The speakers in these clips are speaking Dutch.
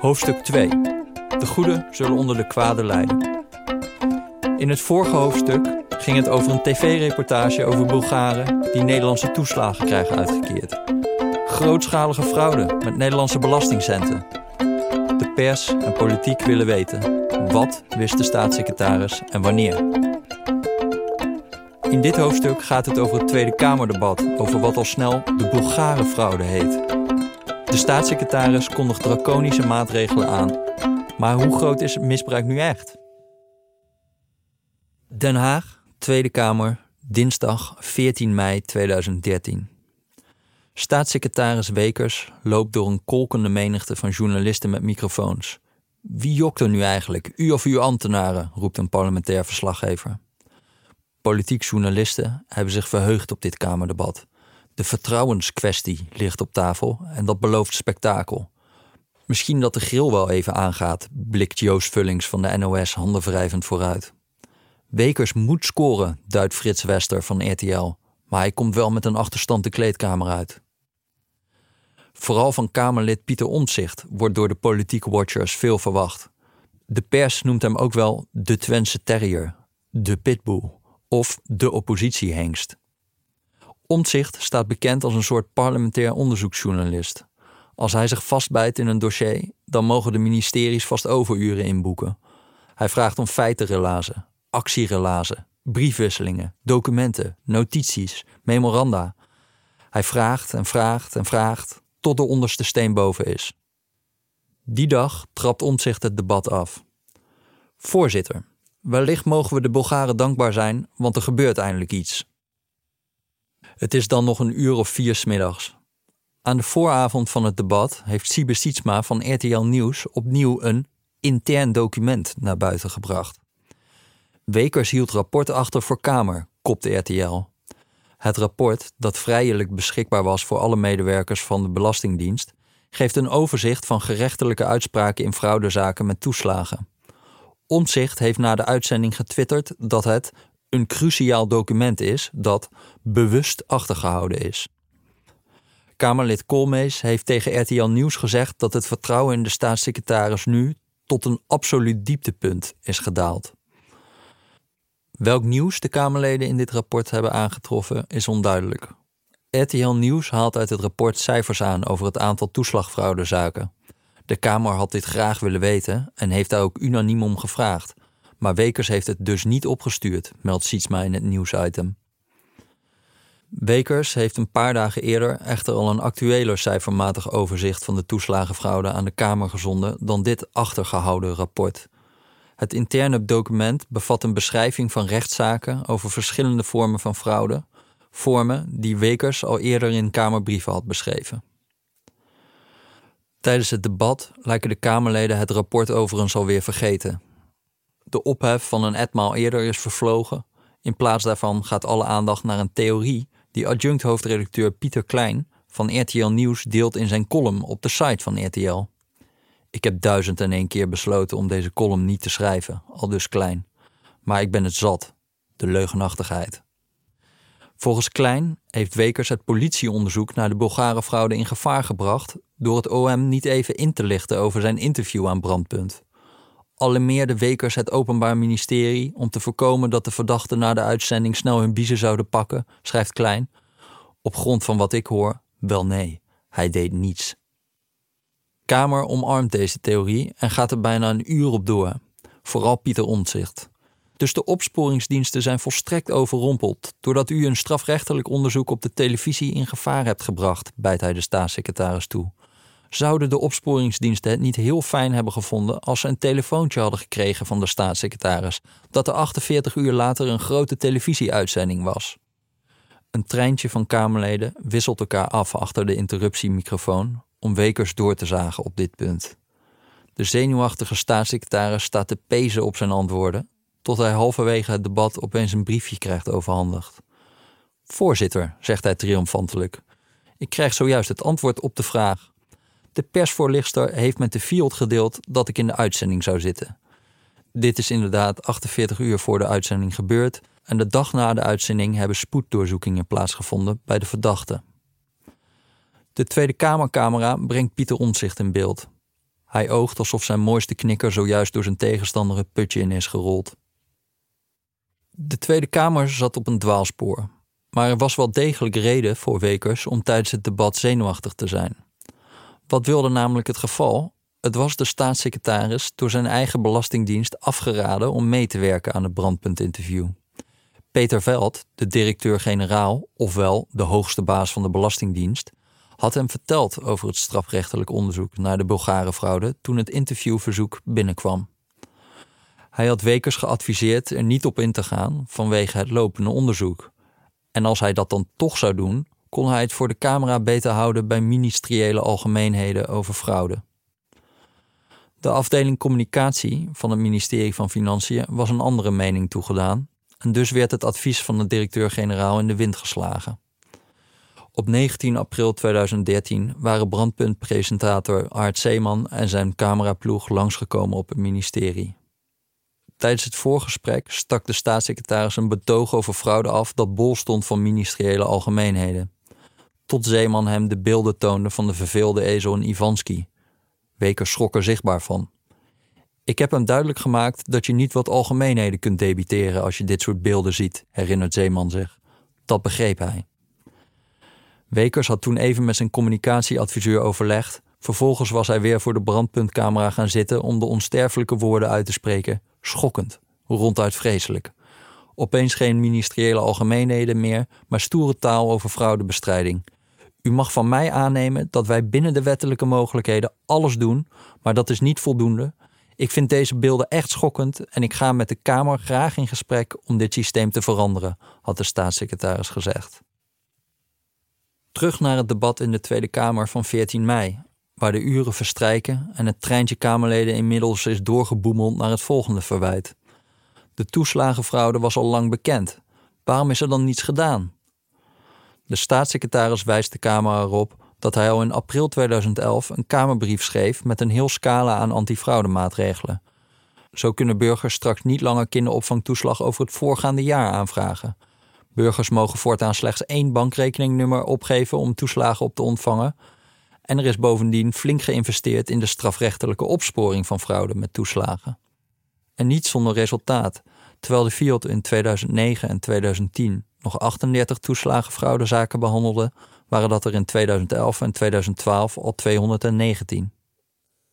Hoofdstuk 2. De goede zullen onder de kwade lijden. In het vorige hoofdstuk ging het over een tv-reportage over Bulgaren die Nederlandse toeslagen krijgen uitgekeerd. Grootschalige fraude met Nederlandse belastingcenten. De pers en politiek willen weten. Wat wist de staatssecretaris en wanneer? In dit hoofdstuk gaat het over het Tweede Kamerdebat over wat al snel de Bulgarenfraude heet. De staatssecretaris kondigt draconische maatregelen aan. Maar hoe groot is het misbruik nu echt? Den Haag, Tweede Kamer, dinsdag 14 mei 2013. Staatssecretaris Wekers loopt door een kolkende menigte van journalisten met microfoons. Wie jokt er nu eigenlijk, u of uw ambtenaren? roept een parlementair verslaggever. Politiek journalisten hebben zich verheugd op dit Kamerdebat. De vertrouwenskwestie ligt op tafel en dat belooft spektakel. Misschien dat de grill wel even aangaat, blikt Joost Vullings van de NOS handenwrijvend vooruit. Wekers moet scoren, duidt Frits Wester van RTL, maar hij komt wel met een achterstand de kleedkamer uit. Vooral van Kamerlid Pieter Omtzigt wordt door de politieke watchers veel verwacht. De pers noemt hem ook wel de Twentse terrier, de pitbull of de oppositiehengst. Omtzigt staat bekend als een soort parlementair onderzoeksjournalist. Als hij zich vastbijt in een dossier, dan mogen de ministeries vast overuren inboeken. Hij vraagt om feitenrelazen, actierelazen, briefwisselingen, documenten, notities, memoranda. Hij vraagt en vraagt en vraagt tot de onderste steen boven is. Die dag trapt Omtzigt het debat af. Voorzitter, wellicht mogen we de Bulgaren dankbaar zijn, want er gebeurt eindelijk iets. Het is dan nog een uur of vier smiddags. Aan de vooravond van het debat heeft Siebe Sietsma van RTL Nieuws opnieuw een intern document naar buiten gebracht. Wekers hield rapport achter voor Kamer, kopte RTL. Het rapport, dat vrijelijk beschikbaar was voor alle medewerkers van de Belastingdienst, geeft een overzicht van gerechtelijke uitspraken in fraudezaken met toeslagen. Omtzigt heeft na de uitzending getwitterd dat het een cruciaal document is dat bewust achtergehouden is. Kamerlid Koolmees heeft tegen RTL Nieuws gezegd dat het vertrouwen in de staatssecretaris nu tot een absoluut dieptepunt is gedaald. Welk nieuws de Kamerleden in dit rapport hebben aangetroffen is onduidelijk. RTL Nieuws haalt uit het rapport cijfers aan over het aantal toeslagfraudezaken. De Kamer had dit graag willen weten en heeft daar ook unaniem om gevraagd. Maar Wekers heeft het dus niet opgestuurd, meldt Sietsma in het nieuwsitem. Wekers heeft een paar dagen eerder echter al een actueler cijfermatig overzicht van de toeslagenfraude aan de Kamer gezonden dan dit achtergehouden rapport. Het interne document bevat een beschrijving van rechtszaken over verschillende vormen van fraude, vormen die Wekers al eerder in Kamerbrieven had beschreven. Tijdens het debat lijken de Kamerleden het rapport overigens alweer vergeten. De ophef van een etmaal eerder is vervlogen. In plaats daarvan gaat alle aandacht naar een theorie die adjunct-hoofdredacteur Pieter Klein van RTL Nieuws deelt in zijn column op de site van RTL. Ik heb duizend en één keer besloten om deze column niet te schrijven, al dus klein. Maar ik ben het zat, de leugenachtigheid. Volgens Klein heeft Wekers het politieonderzoek naar de Bulgare fraude in gevaar gebracht door het OM niet even in te lichten over zijn interview aan Brandpunt. Alarmeerde Wekers het Openbaar Ministerie om te voorkomen dat de verdachten na de uitzending snel hun biezen zouden pakken, schrijft Klein. Op grond van wat ik hoor, wel nee, hij deed niets. Kamer omarmt deze theorie en gaat er bijna een uur op door. Vooral Pieter Omtzigt. Dus de opsporingsdiensten zijn volstrekt overrompeld doordat u een strafrechtelijk onderzoek op de televisie in gevaar hebt gebracht, bijt hij de staatssecretaris toe. Zouden de opsporingsdiensten het niet heel fijn hebben gevonden als ze een telefoontje hadden gekregen van de staatssecretaris dat er 48 uur later een grote televisieuitzending was? Een treintje van Kamerleden wisselt elkaar af achter de interruptiemicrofoon om Wekers door te zagen op dit punt. De zenuwachtige staatssecretaris staat te pezen op zijn antwoorden, tot hij halverwege het debat opeens een briefje krijgt overhandigd. Voorzitter, zegt hij triomfantelijk, ik krijg zojuist het antwoord op de vraag. De persvoorlichter heeft met de Fiat gedeeld dat ik in de uitzending zou zitten. Dit is inderdaad 48 uur voor de uitzending gebeurd en de dag na de uitzending hebben spoeddoorzoekingen plaatsgevonden bij de verdachte. De Tweede Kamercamera brengt Pieter Omtzigt in beeld. Hij oogt alsof zijn mooiste knikker zojuist door zijn tegenstander het putje in is gerold. De Tweede Kamer zat op een dwaalspoor, maar er was wel degelijk reden voor Wekers om tijdens het debat zenuwachtig te zijn. Wat wilde namelijk het geval? Het was de staatssecretaris door zijn eigen belastingdienst afgeraden om mee te werken aan het brandpuntinterview. Peter Veld, de directeur-generaal, ofwel de hoogste baas van de Belastingdienst, had hem verteld over het strafrechtelijk onderzoek naar de Bulgare fraude toen het interviewverzoek binnenkwam. Hij had Wekers geadviseerd er niet op in te gaan vanwege het lopende onderzoek. En als hij dat dan toch zou doen, kon hij het voor de camera beter houden bij ministeriële algemeenheden over fraude. De afdeling communicatie van het ministerie van Financiën was een andere mening toegedaan en dus werd het advies van de directeur-generaal in de wind geslagen. Op 19 april 2013 waren brandpuntpresentator Art Zeeman en zijn cameraploeg langsgekomen op het ministerie. Tijdens het voorgesprek stak de staatssecretaris een betoog over fraude af dat bol stond van ministeriële algemeenheden. Tot Zeeman hem de beelden toonde van de verveelde ezel in Ivanski. Weker schrok er zichtbaar van. Ik heb hem duidelijk gemaakt dat je niet wat algemeenheden kunt debiteren als je dit soort beelden ziet, herinnert Zeeman zich. Dat begreep hij. Wekers had toen even met zijn communicatieadviseur overlegd. Vervolgens was hij weer voor de brandpuntcamera gaan zitten om de onsterfelijke woorden uit te spreken. Schokkend, ronduit vreselijk. Opeens geen ministeriële algemeenheden meer, maar stoere taal over fraudebestrijding. U mag van mij aannemen dat wij binnen de wettelijke mogelijkheden alles doen, maar dat is niet voldoende. Ik vind deze beelden echt schokkend en ik ga met de Kamer graag in gesprek om dit systeem te veranderen, had de staatssecretaris gezegd. Terug naar het debat in de Tweede Kamer van 14 mei, waar de uren verstrijken en het treintje Kamerleden inmiddels is doorgeboemeld naar het volgende verwijt. De toeslagenfraude was al lang bekend. Waarom is er dan niets gedaan? De staatssecretaris wijst de Kamer erop dat hij al in april 2011 een Kamerbrief schreef met een heel scala aan antifraudemaatregelen. Zo kunnen burgers straks niet langer kinderopvangtoeslag over het voorgaande jaar aanvragen. Burgers mogen voortaan slechts één bankrekeningnummer opgeven om toeslagen op te ontvangen. En er is bovendien flink geïnvesteerd in de strafrechtelijke opsporing van fraude met toeslagen. En niet zonder resultaat, terwijl de Fiat in 2009 en 2010 nog 38 toeslagenfraudezaken behandelde, waren dat er in 2011 en 2012 al 219.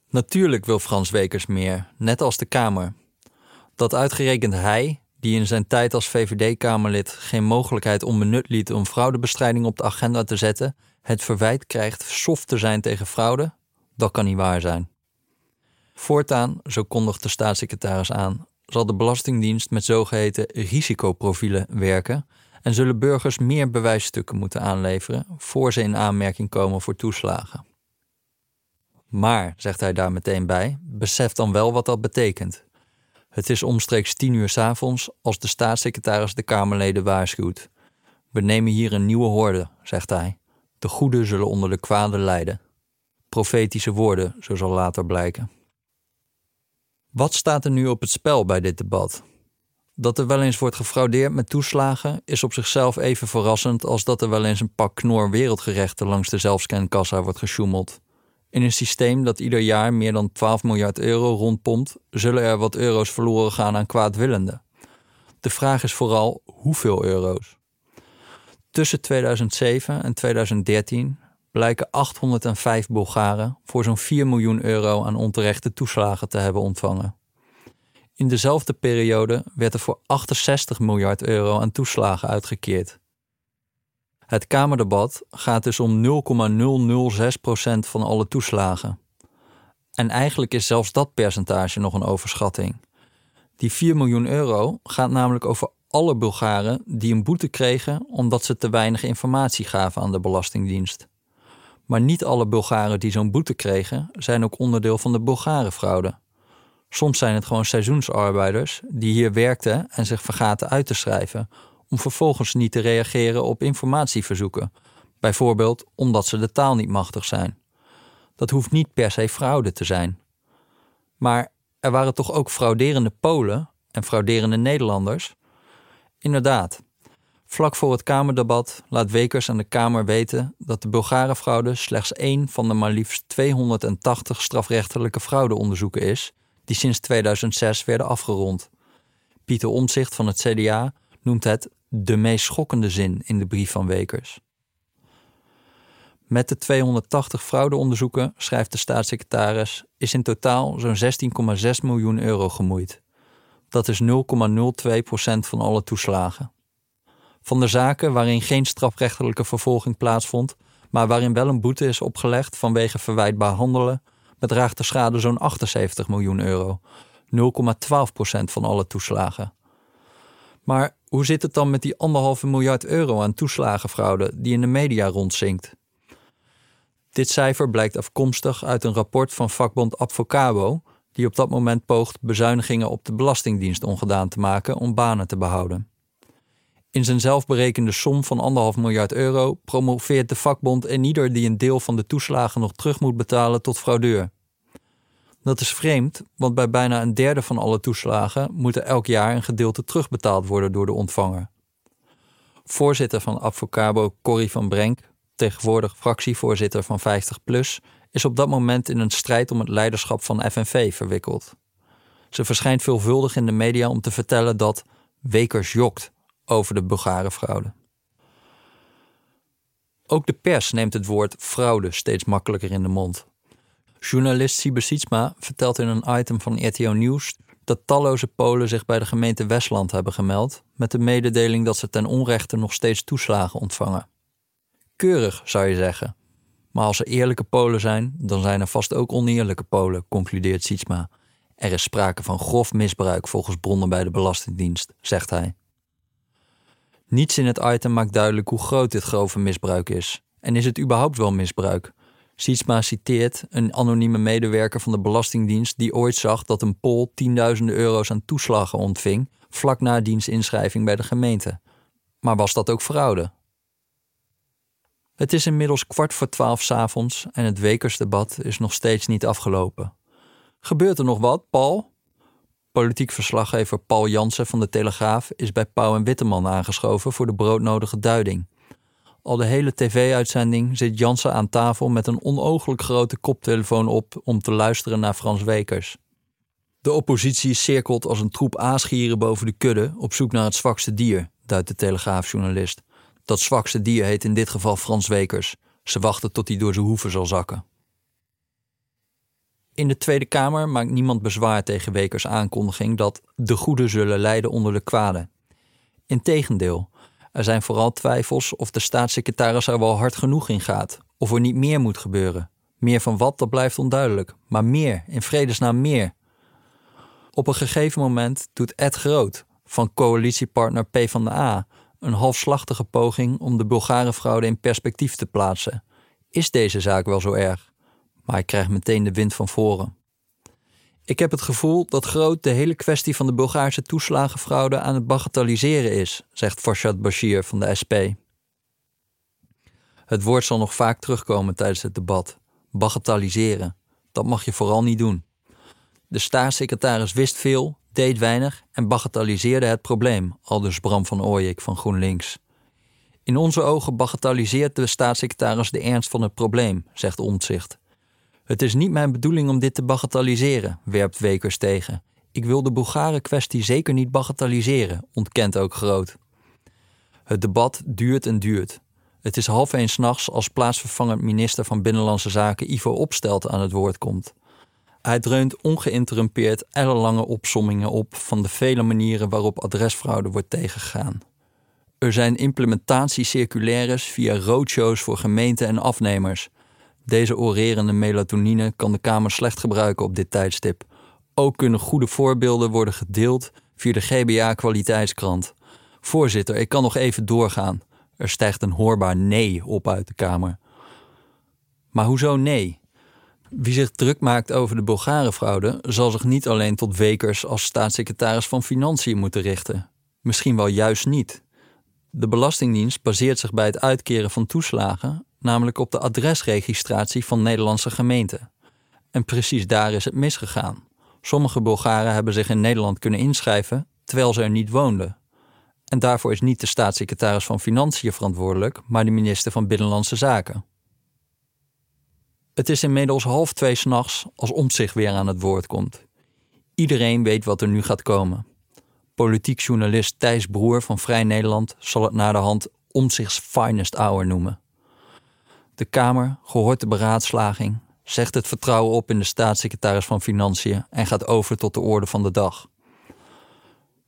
Natuurlijk wil Frans Wekers meer, net als de Kamer. Dat uitgerekend hij, die in zijn tijd als VVD-Kamerlid geen mogelijkheid onbenut liet om fraudebestrijding op de agenda te zetten, het verwijt krijgt soft te zijn tegen fraude, dat kan niet waar zijn. Voortaan, zo kondigt de staatssecretaris aan, zal de Belastingdienst met zogeheten risicoprofielen werken en zullen burgers meer bewijsstukken moeten aanleveren voor ze in aanmerking komen voor toeslagen. Maar, zegt hij daar meteen bij, besef dan wel wat dat betekent. Het is omstreeks tien uur s avonds als de staatssecretaris de Kamerleden waarschuwt. We nemen hier een nieuwe horde, zegt hij. De goeden zullen onder de kwade lijden. Profetische woorden, zo zal later blijken. Wat staat er nu op het spel bij dit debat? Dat er wel eens wordt gefraudeerd met toeslagen is op zichzelf even verrassend als dat er wel eens een pak knor wereldgerechten langs de zelfscankassa wordt gesjoemeld. In een systeem dat ieder jaar meer dan 12 miljard euro rondpompt, zullen er wat euro's verloren gaan aan kwaadwillenden. De vraag is vooral hoeveel euro's. Tussen 2007 en 2013 blijken 805 Bulgaren voor zo'n 4 miljoen euro aan onterechte toeslagen te hebben ontvangen. In dezelfde periode werd er voor 68 miljard euro aan toeslagen uitgekeerd. Het Kamerdebat gaat dus om 0,006% van alle toeslagen. En eigenlijk is zelfs dat percentage nog een overschatting. Die 4 miljoen euro gaat namelijk over alle Bulgaren die een boete kregen omdat ze te weinig informatie gaven aan de Belastingdienst. Maar niet alle Bulgaren die zo'n boete kregen zijn ook onderdeel van de Bulgarenfraude. Soms zijn het gewoon seizoensarbeiders die hier werkten en zich vergaten uit te schrijven, om vervolgens niet te reageren op informatieverzoeken, bijvoorbeeld omdat ze de taal niet machtig zijn. Dat hoeft niet per se fraude te zijn. Maar er waren toch ook frauderende Polen en frauderende Nederlanders? Inderdaad. Vlak voor het Kamerdebat laat Wekers aan de Kamer weten dat de Bulgarenfraude slechts één van de maar liefst 280 strafrechtelijke fraudeonderzoeken is die sinds 2006 werden afgerond. Pieter Omtzigt van het CDA noemt het de meest schokkende zin in de brief van Wekers. Met de 280 fraudeonderzoeken, schrijft de staatssecretaris, is in totaal zo'n 16,6 miljoen euro gemoeid. Dat is 0,02% van alle toeslagen. Van de zaken waarin geen strafrechtelijke vervolging plaatsvond, maar waarin wel een boete is opgelegd vanwege verwijtbaar handelen, bedraagt de schade zo'n 78 miljoen euro, 0,12% van alle toeslagen. Maar hoe zit het dan met die anderhalve miljard euro aan toeslagenfraude die in de media rondzinkt? Dit cijfer blijkt afkomstig uit een rapport van vakbond Advocabo, die op dat moment poogt bezuinigingen op de Belastingdienst ongedaan te maken om banen te behouden. In zijn zelfberekende som van anderhalf miljard euro promoveert de vakbond en ieder die een deel van de toeslagen nog terug moet betalen tot fraudeur. Dat is vreemd, want bij bijna een derde van alle toeslagen moet er elk jaar een gedeelte terugbetaald worden door de ontvanger. Voorzitter van Advocabo Corrie van Brenk, tegenwoordig fractievoorzitter van 50PLUS, is op dat moment in een strijd om het leiderschap van FNV verwikkeld. Ze verschijnt veelvuldig in de media om te vertellen dat Wekers jokt over de Bulgarenfraude. Ook de pers neemt het woord fraude steeds makkelijker in de mond. Journalist Sietsma vertelt in een item van RTO Nieuws dat talloze Polen zich bij de gemeente Westland hebben gemeld met de mededeling dat ze ten onrechte nog steeds toeslagen ontvangen. Keurig, zou je zeggen. Maar als er eerlijke Polen zijn, dan zijn er vast ook oneerlijke Polen, concludeert Sietsma. Er is sprake van grof misbruik volgens bronnen bij de Belastingdienst, zegt hij. Niets in het item maakt duidelijk hoe groot dit grove misbruik is. En is het überhaupt wel misbruik? Sietsma citeert een anonieme medewerker van de Belastingdienst die ooit zag dat een Pool tienduizenden euro's aan toeslagen ontving vlak na dienstinschrijving bij de gemeente. Maar was dat ook fraude? Het is inmiddels kwart voor twaalf s'avonds en het Wekersdebat is nog steeds niet afgelopen. Gebeurt er nog wat, Paul? Politiek verslaggever Paul Jansen van de Telegraaf is bij Pauw en Witteman aangeschoven voor de broodnodige duiding. Al de hele tv-uitzending zit Jansen aan tafel met een onooglijk grote koptelefoon op om te luisteren naar Frans Wekers. De oppositie cirkelt als een troep aasgieren boven de kudde op zoek naar het zwakste dier, duidt de Telegraafjournalist. Dat zwakste dier heet in dit geval Frans Wekers. Ze wachten tot hij door zijn hoeven zal zakken. In de Tweede Kamer maakt niemand bezwaar tegen Wekers aankondiging dat de goede zullen lijden onder de kwade. Integendeel, er zijn vooral twijfels of de staatssecretaris er wel hard genoeg in gaat, of er niet meer moet gebeuren. Meer van wat, dat blijft onduidelijk, maar meer, in vredesnaam meer. Op een gegeven moment doet Ed Groot van coalitiepartner PvdA een halfslachtige poging om de Bulgarenfraude in perspectief te plaatsen. Is deze zaak wel zo erg? Maar ik krijg meteen de wind van voren. Ik heb het gevoel dat Groot de hele kwestie van de Bulgaarse toeslagenfraude aan het bagatelliseren is, zegt Farshad Bashir van de SP. Het woord zal nog vaak terugkomen tijdens het debat. Bagatelliseren. Dat mag je vooral niet doen. De staatssecretaris wist veel, deed weinig en bagatelliseerde het probleem, aldus Bram van Ooyek van GroenLinks. In onze ogen bagatelliseert de staatssecretaris de ernst van het probleem, zegt Omtzigt. Het is niet mijn bedoeling om dit te bagatelliseren, werpt Wekers tegen. Ik wil de Bulgaren-kwestie zeker niet bagatelliseren, ontkent ook Groot. Het debat duurt en duurt. Het is half één s'nachts als plaatsvervangend minister van Binnenlandse Zaken Ivo Opstelt aan het woord komt. Hij dreunt ongeïnterrumpeerd ellenlange opsommingen op van de vele manieren waarop adresfraude wordt tegengegaan. Er zijn implementatiecirculaires via roadshows voor gemeenten en afnemers. Deze orerende melatonine kan de Kamer slecht gebruiken op dit tijdstip. Ook kunnen goede voorbeelden worden gedeeld via de GBA-kwaliteitskrant. Voorzitter, ik kan nog even doorgaan. Er stijgt een hoorbaar nee op uit de Kamer. Maar hoezo nee? Wie zich druk maakt over de Bulgarenfraude zal zich niet alleen tot Wekers als staatssecretaris van Financiën moeten richten. Misschien wel juist niet. De Belastingdienst baseert zich bij het uitkeren van toeslagen namelijk op de adresregistratie van Nederlandse gemeenten. En precies daar is het misgegaan. Sommige Bulgaren hebben zich in Nederland kunnen inschrijven terwijl ze er niet woonden. En daarvoor is niet de staatssecretaris van Financiën verantwoordelijk, maar de minister van Binnenlandse Zaken. Het is inmiddels half twee s'nachts als Omtzigt weer aan het woord komt. Iedereen weet wat er nu gaat komen. Politiek journalist Thijs Broer van Vrij Nederland zal het naar de hand Omtzigts finest hour noemen. De Kamer gehoort de beraadslaging, zegt het vertrouwen op in de staatssecretaris van Financiën en gaat over tot de orde van de dag.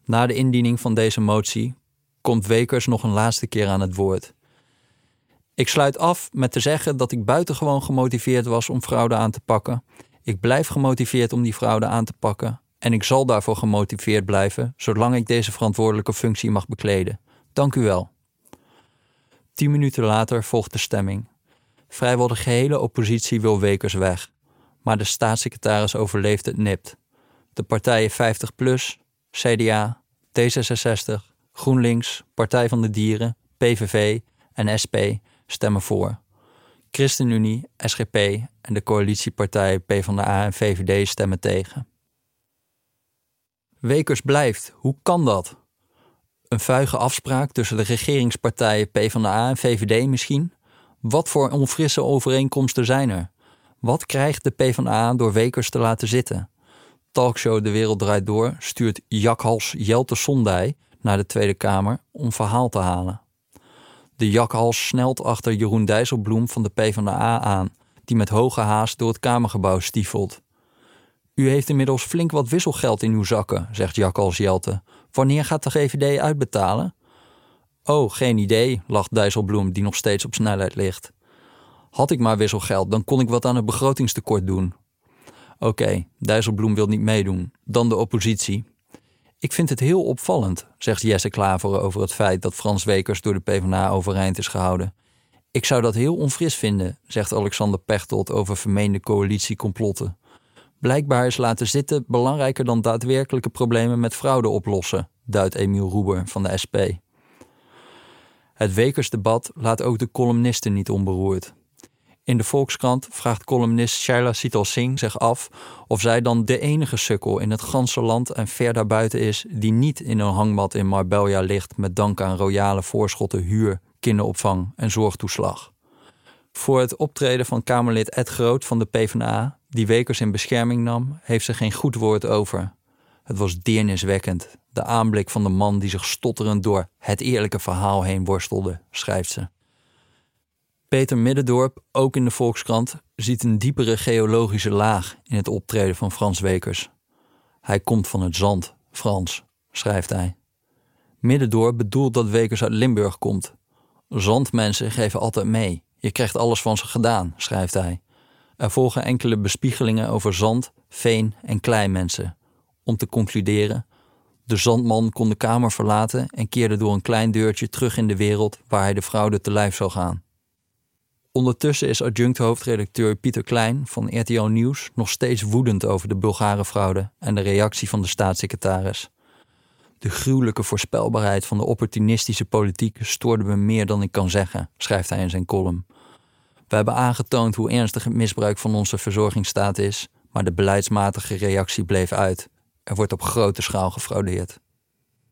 Na de indiening van deze motie komt Wekers nog een laatste keer aan het woord. Ik sluit af met te zeggen dat ik buitengewoon gemotiveerd was om fraude aan te pakken. Ik blijf gemotiveerd om die fraude aan te pakken. En ik zal daarvoor gemotiveerd blijven, zolang ik deze verantwoordelijke functie mag bekleden. Dank u wel. Tien minuten later volgt de stemming. Vrijwel de gehele oppositie wil Wekers weg. Maar de staatssecretaris overleeft het nipt. De partijen 50PLUS, CDA, D66, GroenLinks, Partij van de Dieren, PVV en SP stemmen voor. ChristenUnie, SGP en de coalitiepartij PvdA en VVD stemmen tegen. Wekers blijft. Hoe kan dat? Een vuige afspraak tussen de regeringspartijen PvdA en VVD misschien? Wat voor onfrisse overeenkomsten zijn er? Wat krijgt de PvdA door Wekers te laten zitten? Talkshow De Wereld Draait Door stuurt jakhals Jelte Sondij naar de Tweede Kamer om verhaal te halen. De jakhals snelt achter Jeroen Dijsselbloem van de PvdA aan, die met hoge haast door het Kamergebouw stiefelt. U heeft inmiddels flink wat wisselgeld in uw zakken, zegt jakhals Jelte. Wanneer gaat de GVD uitbetalen? Oh, geen idee, lacht Dijsselbloem, die nog steeds op snelheid ligt. Had ik maar wisselgeld, dan kon ik wat aan het begrotingstekort doen. Oké, Dijsselbloem wil niet meedoen. Dan de oppositie. Ik vind het heel opvallend, zegt Jesse Klaver over het feit dat Frans Wekers door de PvdA overeind is gehouden. Ik zou dat heel onfris vinden, zegt Alexander Pechtold over vermeende coalitiecomplotten. Blijkbaar is laten zitten belangrijker dan daadwerkelijke problemen met fraude oplossen, duidt Emiel Roeber van de SP. Het Wekersdebat laat ook de columnisten niet onberoerd. In de Volkskrant vraagt columnist Shaila Sital Singh zich af of zij dan de enige sukkel in het ganse land en ver daarbuiten is die niet in een hangmat in Marbella ligt met dank aan royale voorschotten huur, kinderopvang en zorgtoeslag. Voor het optreden van Kamerlid Ed Groot van de PvdA, die Wekers in bescherming nam, heeft ze geen goed woord over. Het was deerniswekkend, de aanblik van de man die zich stotterend door het eerlijke verhaal heen worstelde, schrijft ze. Peter Middendorp, ook in de Volkskrant, ziet een diepere geologische laag in het optreden van Frans Wekers. Hij komt van het zand, Frans, schrijft hij. Middendorp bedoelt dat Wekers uit Limburg komt. Zandmensen geven altijd mee. Je krijgt alles van ze gedaan, schrijft hij. Er volgen enkele bespiegelingen over zand, veen en kleimensen. Om te concluderen: de zandman kon de kamer verlaten en keerde door een klein deurtje terug in de wereld waar hij de fraude te lijf zou gaan. Ondertussen is adjunct hoofdredacteur Pieter Klein van RTL Nieuws nog steeds woedend over de Bulgarenfraude en de reactie van de staatssecretaris. De gruwelijke voorspelbaarheid van de opportunistische politiek stoorde me meer dan ik kan zeggen, schrijft hij in zijn column. We hebben aangetoond hoe ernstig het misbruik van onze verzorgingsstaat is, maar de beleidsmatige reactie bleef uit. Er wordt op grote schaal gefraudeerd.